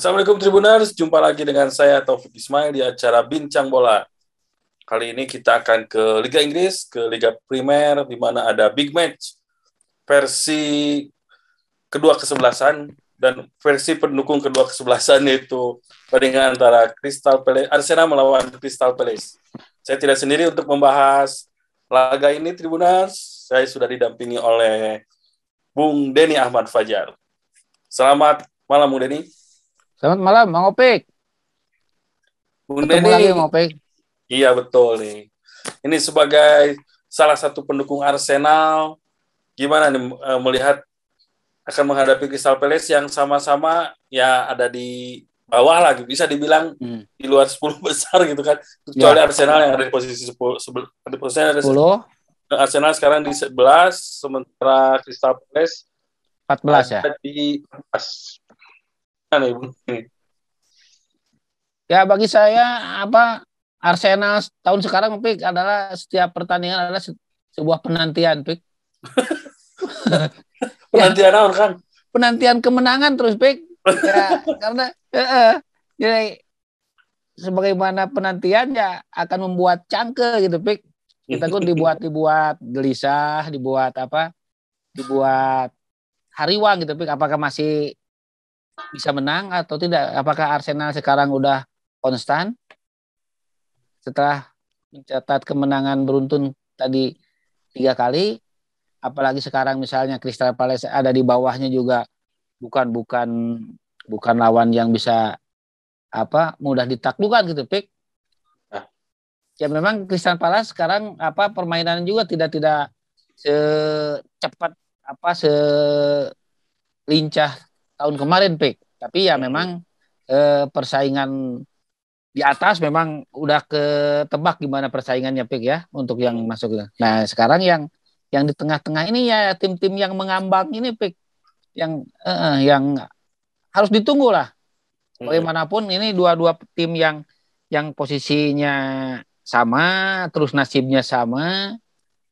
Assalamualaikum Tribuners, jumpa lagi dengan saya Taufik Ismail di acara Bincang Bola. Kali ini kita akan ke Liga Inggris, ke Liga Primer, di mana ada big match versi kedua kesebelasan dan versi pendukung kedua kesebelasan yaitu pertandingan antara Crystal Palace, Arsenal melawan Crystal Palace. Saya tidak sendiri untuk membahas laga ini Tribuners. Saya sudah didampingi oleh Bung Denny Ahmad Fajar. Selamat malam Bung Denny. Selamat malam Bang Opik. Bung Ketemu lagi Bang Opik. Iya betul nih. Ini sebagai salah satu pendukung Arsenal, gimana nih eh, melihat akan menghadapi Crystal Palace yang sama-sama ya ada di bawah lagi bisa dibilang Hmm. di luar 10 besar gitu kan. Kecuali Arsenal yang ada di posisi 10 sebel, di posisi ada 10, Arsenal sekarang di 11 sementara Crystal Palace 14 ya. di 14. Nah, nih, Bung. Nih. Ya bagi saya apa Arsenal tahun sekarang Pik adalah setiap pertandingan adalah se- sebuah penantian Pik. Penantian naon, Kang? Penantian kemenangan terus Pik. Ya, karena eh, eh, jadi sebagaimana penantian ya akan membuat cangke gitu Pik. Kita pun dibuat dibuat gelisah, dibuat apa? Dibuat hariwang gitu Pik. Apakah masih bisa menang atau tidak? Apakah Arsenal sekarang udah konstan setelah mencatat kemenangan beruntun tadi tiga kali? Apalagi sekarang misalnya Crystal Palace ada di bawahnya juga bukan bukan bukan lawan yang bisa apa mudah ditaklukkan gitu Pik. Ah. Ya memang Crystal Palace sekarang apa permainan juga tidak tidak secepat apa selincah tahun kemarin Pik. Tapi ya Hmm. memang eh, persaingan di atas memang udah ketebak gimana persaingannya Pik ya untuk yang Hmm. masuk. Nah, sekarang yang yang di tengah-tengah ini ya tim-tim yang mengambang ini Pik yang eh, eh, yang harus ditunggu lah. Bagaimanapun ini dua-dua tim yang yang posisinya sama, terus nasibnya sama,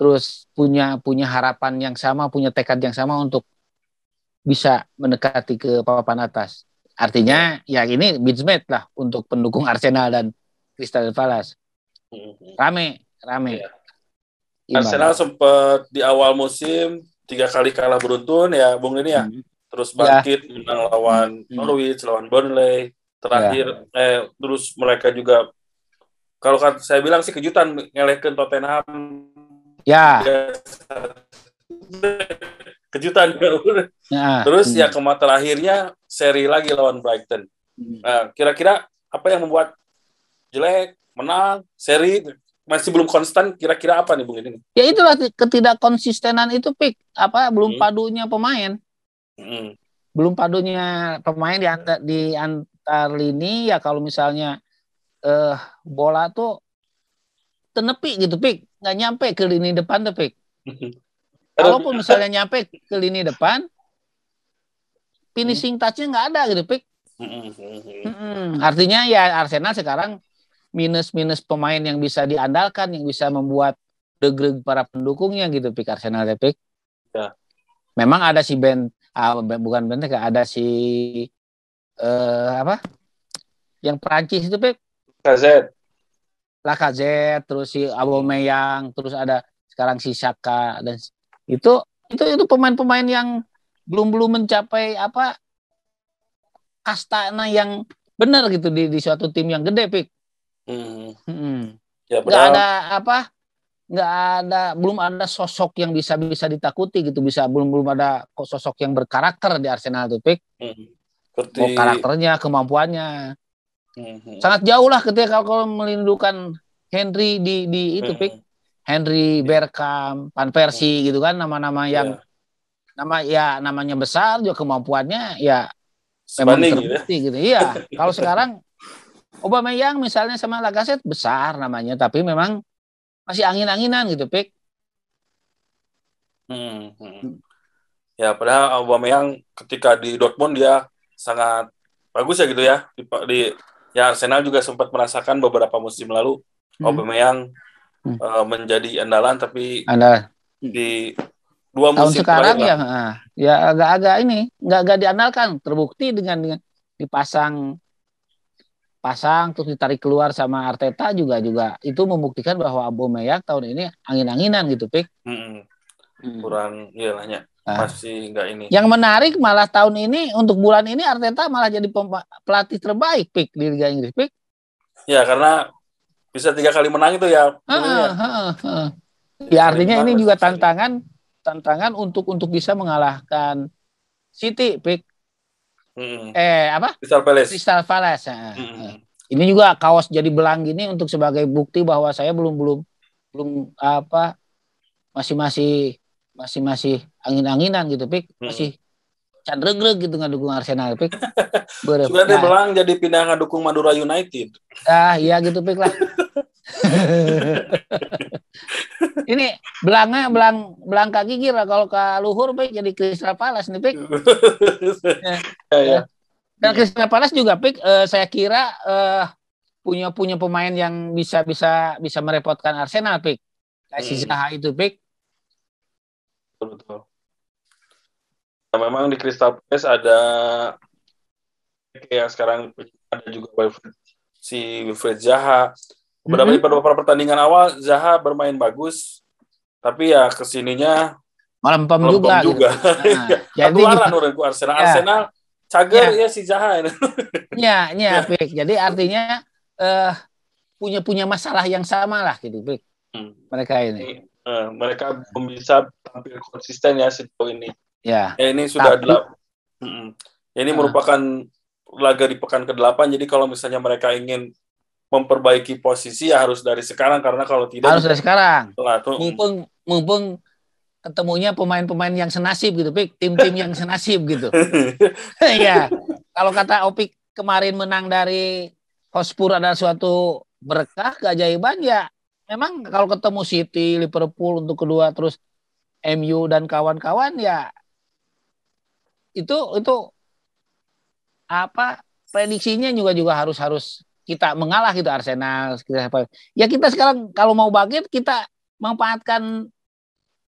terus punya punya harapan yang sama, punya tekad yang sama untuk bisa mendekati ke papan atas. Artinya ya ini match lah untuk pendukung Arsenal dan Crystal Palace. Mhm. Rame, rame. Imbang. Arsenal sempat di awal musim tiga kali kalah beruntun ya Bung ini ya Hmm. terus bangkit menang lawan Hmm. Norwich lawan Burnley terakhir eh terus mereka juga kalau kan saya bilang sih kejutan ngelehkeun Tottenham Ya, Ya, kejutan ya. terus Hmm. ya kema terakhirnya seri lagi lawan Brighton Hmm. nah kira-kira apa yang membuat jelek menang seri masih belum konstan kira-kira apa nih Bung ini Ya itulah ketidakkonsistenan itu pik apa belum Hmm. padunya pemain. Mm. belum padunya pemain di antar di antar lini ya kalau misalnya eh bola tuh tenepi gitu pik nggak nyampe ke lini depan tuh pik kalaupun misalnya nyampe ke lini depan finishing touchnya nggak ada gitu pik. Artinya ya Arsenal sekarang minus minus pemain yang bisa diandalkan yang bisa membuat degreg para pendukungnya gitu pik Arsenal ya pik. Ya. memang ada si Ben ah, bukan Ben ada si eh apa? Yang Prancis itu pik. KZ Lacazette terus si Aubameyang terus ada sekarang si Saka dan itu itu itu pemain-pemain yang belum belum mencapai apa kastana yang benar gitu di di suatu tim yang gede pik Mm. Mm-mm. ya ada apa nggak ada belum ada sosok yang bisa bisa ditakuti gitu bisa belum belum ada kok sosok yang berkarakter di Arsenal tuh pik Mm. seperti karakternya kemampuannya Mm. sangat jauh lah ketika kalau melindungi Henry di di itu Mm. pik Henry Bergkamp Van Persie gitu kan nama-nama yang Ya. nama ya namanya besar juga kemampuannya ya memang sebanding gitu ya terbukti gitu. Iya, kalau sekarang Aubameyang misalnya sama Lacazette besar namanya, tapi memang masih angin-anginan gitu, Pik. Hmm, hmm. Ya, padahal Aubameyang ketika di Dortmund dia sangat bagus ya gitu ya. Di, di ya Arsenal juga sempat merasakan beberapa musim lalu Hmm. Aubameyang Hmm. eh, menjadi andalan tapi Anda di dua tahun musim sekarang terakhir ya, lah. ya agak-agak ini nggak agak diandalkan, terbukti dengan dengan dipasang pasang terus ditarik keluar sama Arteta juga juga. Itu membuktikan bahwa Aubameyang tahun ini angin-anginan gitu pik. Mm-mm. kurang lah ya Ah. masih nggak ini. Yang menarik malah tahun ini untuk bulan ini Arteta malah jadi pelatih terbaik pik di Liga Inggris pik. Ya karena bisa tiga kali menang itu ya Heeh, Bung, ya. heeh, heeh. ya artinya ini juga tantangan tantangan untuk untuk bisa mengalahkan City pik Mm-mm. eh apa Crystal Palace Crystal Palace heeh, Mm-mm. heeh. ini juga kaos jadi belang gini untuk sebagai bukti bahwa saya belum belum belum apa masih masih masih masih angin-anginan gitu pik Hmm. masih candregreg gitu ngedukung Arsenal pik. Sudah Nah, belang jadi pindah ngedukung Madura United. Ah iya gitu pik lah. Ini belangnya belang belang kaki kira kalau ke luhur pik jadi Crystal Palace nih pik. Ya, ya. dan Crystal Palace juga pik eh, saya kira eh, punya punya pemain yang bisa bisa bisa merepotkan Arsenal pik. Kayak si Hmm. Zaha itu pik. Betul betul Nah, memang di Crystal Palace ada yang sekarang ada juga Wilfried- si Wilfried Zaha beberapa Mhm. di beberapa pertandingan awal Zaha bermain bagus tapi ya ke sininya melempem juga, juga, gitu. Nah, jadi ketularan menurutku Arsenal Ya. Arsenal cager ya si Zaha ya, ya, Pik. Jadi artinya eh punya punya masalah yang sama lah gitu. Hmm. Mereka ini. Eh, mereka belum bisa tampil konsisten ya sejauh ini Ya. Ya ini sudah Tapi- delap. Ya, ini Ah. merupakan laga di pekan ke-8 jadi kalau misalnya mereka ingin memperbaiki posisi ya harus dari sekarang karena kalau tidak Harus dari sekarang. telat tuh. Mumpung mumpung ketemunya pemain-pemain yang senasib gitu, Pik. Tim-tim yang senasib gitu. ya. Kalau kata Opik kemarin menang dari Hotspur adalah suatu berkah keajaiban ya. Memang kalau ketemu City, Liverpool untuk kedua terus MU dan kawan-kawan ya itu itu apa prediksinya juga juga harus harus kita mengalah gitu Arsenal kita ya kita sekarang kalau mau bangkit kita manfaatkan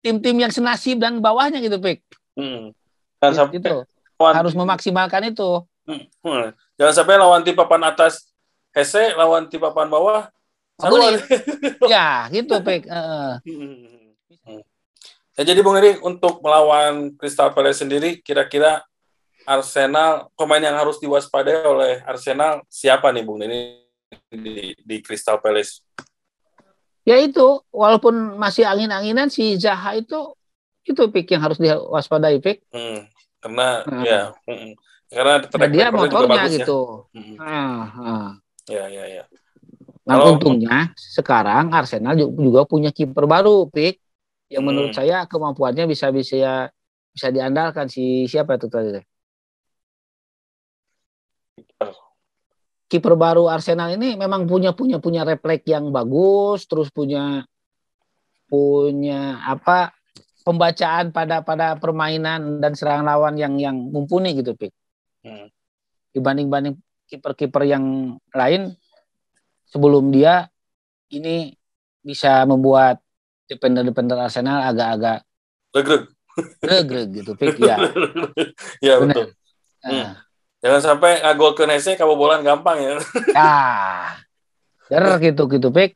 tim-tim yang senasib dan bawahnya gitu Pik Hmm. Jangan sampai itu lawan, harus memaksimalkan itu Hmm. Jangan sampai lawan tim papan atas hese, lawan tim papan bawah sarua. ya gitu Pik Heeh. Hmm. Ya, jadi Bung Eri untuk melawan Crystal Palace sendiri kira-kira Arsenal pemain yang harus diwaspadai oleh Arsenal siapa nih Bung ini di, di Crystal Palace? ya itu walaupun masih angin-anginan si Zaha itu itu Pik yang harus diwaspadai Pik Hmm, karena Hmm. ya hmm, karena Nah, track dia motornya bagus gitu ya. Hmm, Ah, ah. ya ya ya. Nah, Kalau- untungnya sekarang Arsenal ju- juga punya kiper baru, Pik. Yang Hmm. menurut saya kemampuannya bisa bisa bisa diandalkan si siapa itu tadi? Kiper baru Arsenal ini memang punya punya punya refleks yang bagus, terus punya punya apa pembacaan pada pada permainan dan serangan lawan yang yang mumpuni gitu, Pik. Hmm. Dibanding-banding kiper-kiper yang lain sebelum dia ini bisa membuat defender-defender Arsenal agak-agak Regreg. regreg gitu Pik ya. ya Benar. betul. Hmm. Nah, Jangan sampai ngagol ke Hese kabobolan gampang ya. ah, der gitu gitu Pik.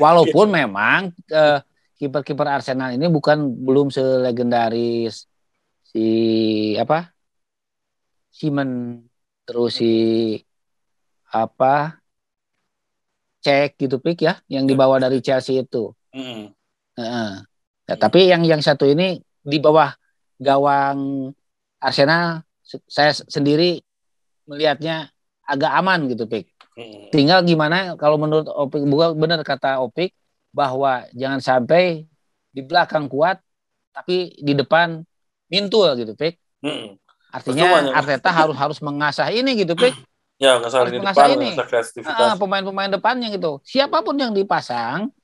Walaupun memang eh, kiper-kiper Arsenal ini bukan belum selegendaris si apa? Simon terus si apa? Cek gitu Pik ya yang dibawa dari Chelsea itu. Hmm. Heeh. Ya, tapi yang yang satu ini di bawah gawang Arsenal se- saya sendiri melihatnya agak aman gitu Pik. Hmm. Tinggal gimana kalau menurut Opik bukan benar kata Opik bahwa jangan sampai di belakang kuat tapi di depan mintul gitu Pik. Hmm. Artinya Percuma, Arteta harus harus mengasah ini gitu Pik. Ya Harus di mengasah depan, ini. ngasah kreativitas. Ah, pemain-pemain depannya gitu. Siapa pun yang dipasang,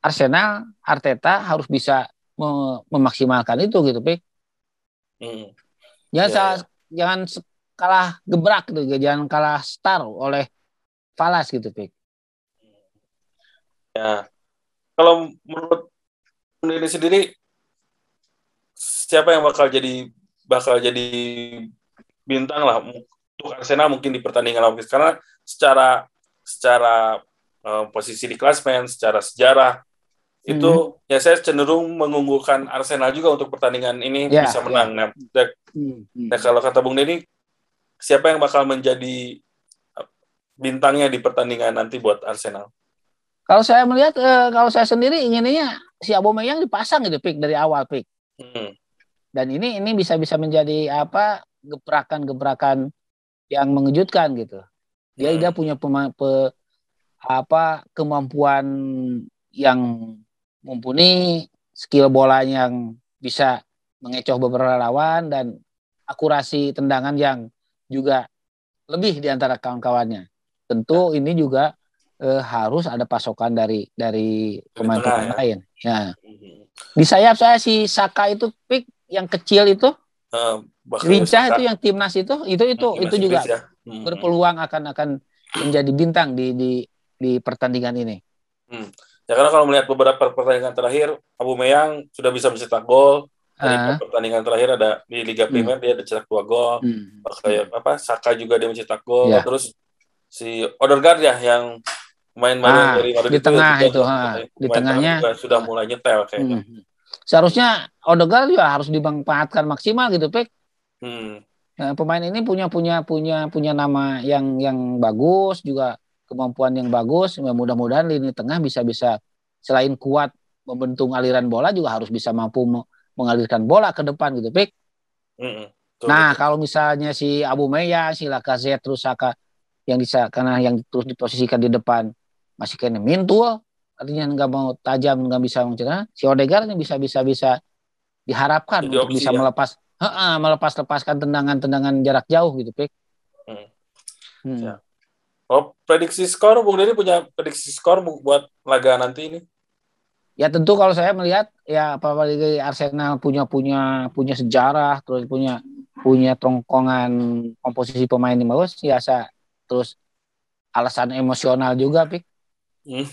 Arsenal, Arteta harus bisa me- memaksimalkan itu gitu, Pik. Hmm. Jangan Ya, salah- jangan kalah gebrak gitu, jangan kalah star oleh falas gitu, Pik. Ya. Kalau menurut sendiri sendiri siapa yang bakal jadi bakal jadi bintang lah untuk Arsenal mungkin di pertandingan lawan karena secara secara uh, posisi di klasmen, secara sejarah hmm. itu ya saya cenderung mengunggulkan Arsenal juga untuk pertandingan ini yeah, bisa menang. Yeah. Nah, dan, hmm, hmm. nah kalau kata Bung Denny, siapa yang bakal menjadi bintangnya di pertandingan nanti buat Arsenal? Kalau saya melihat, eh, kalau saya sendiri inginnya si Aubameyang dipasang gitu pick dari awal pick. Hmm. Dan ini ini bisa bisa menjadi apa gebrakan-gebrakan yang mengejutkan gitu. Dia hmm. dia punya pema, pe, apa kemampuan yang mumpuni, skill bola yang bisa mengecoh beberapa lawan dan akurasi tendangan yang juga lebih di antara kawan-kawannya. Tentu ini juga eh, harus ada pasokan dari dari pemain-pemain ya. lain. Ya. Mhm. Di sayap saya si Saka itu pick yang kecil itu, uh, lincah itu yang timnas itu, itu itu timnas itu juga ya. hmm. berpeluang akan akan menjadi bintang di di di pertandingan ini. Hmm. Ya karena kalau melihat beberapa pertandingan terakhir, Abu Meyang sudah bisa mencetak gol. Dari uh. pertandingan terakhir ada di Liga hmm. Primer hmm. dia ada cetak dua gol. Hmm. Kayak apa? Saka juga dia mencetak gol. Yeah. Terus si Odegaard ya yang main main ah, dari Madrid di tengah itu, itu ha. di tengahnya sudah mulai nyetel kayaknya. Hmm. Seharusnya Odegaard juga harus dimanfaatkan maksimal gitu, Pek. Hmm. Nah, pemain ini punya punya punya punya nama yang yang bagus juga kemampuan yang bagus. Mudah-mudahan lini tengah bisa bisa selain kuat membentuk aliran bola juga harus bisa mampu mengalirkan bola ke depan gitu, Pek. Hmm. Nah, kalau misalnya si Abu Meya, si Lacazette terus Saka yang bisa karena yang terus diposisikan di depan masih kena mintul artinya nggak mau tajam nggak bisa mencegah si Odegaard ini bisa bisa bisa diharapkan Jadi untuk bisa ya? melepas melepas lepaskan tendangan-tendangan jarak jauh gitu pik hmm. Hmm. Ya. Oh, prediksi skor Bung Dedi punya prediksi skor buat laga nanti ini ya tentu kalau saya melihat ya apalagi Arsenal punya punya punya sejarah terus punya punya tongkongan komposisi pemain yang bagus ya saya terus alasan emosional juga pik Hmm.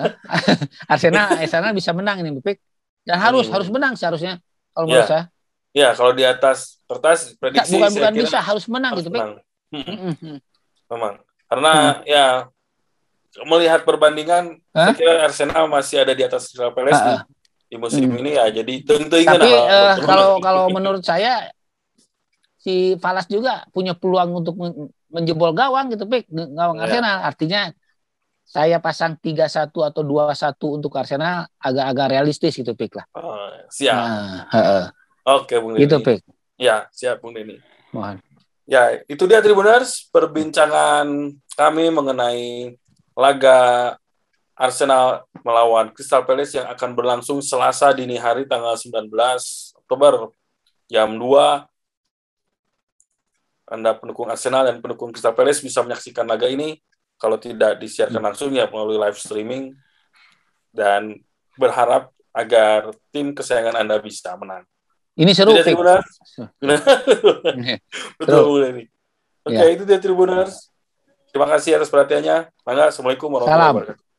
Arsenal Arsenal bisa menang ini Bipik. Dan harus hmm. harus menang seharusnya kalau menurut ya. saya. Ya, kalau di atas kertas prediksi bukan bukan bisa harus menang harus gitu, Pik. Hmm. Memang. Karena hmm. ya melihat perbandingan huh? saya kira Arsenal masih ada di atas Crystal Palace di, di musim hmm. ini ya. Jadi tentu ingin Tapi uh, kalau kalau menurut saya si Palas juga punya peluang untuk menjebol gawang gitu, Pik. Gawang ya. Arsenal. Artinya saya pasang 3-1 atau 2-1 untuk Arsenal agak-agak realistis gitu Pik lah. Oh, siap. Nah, uh, Oke, Bung Denny. Itu Pik. Ya, siap Bung Denny. Mohon. Ya, itu dia Tribuners perbincangan kami mengenai laga Arsenal melawan Crystal Palace yang akan berlangsung Selasa dini hari tanggal 19 Oktober jam 2 anda pendukung Arsenal dan pendukung Crystal Palace bisa menyaksikan laga ini. Kalau tidak disiarkan langsung ya melalui live streaming. Dan berharap agar tim kesayangan Anda bisa menang. Ini seru. Tidak Tribuners. Betul ini. Oke, okay, ya. itu dia Tribuners. Terima kasih atas perhatiannya. Mangga, Assalamualaikum warahmatullahi wabarakatuh.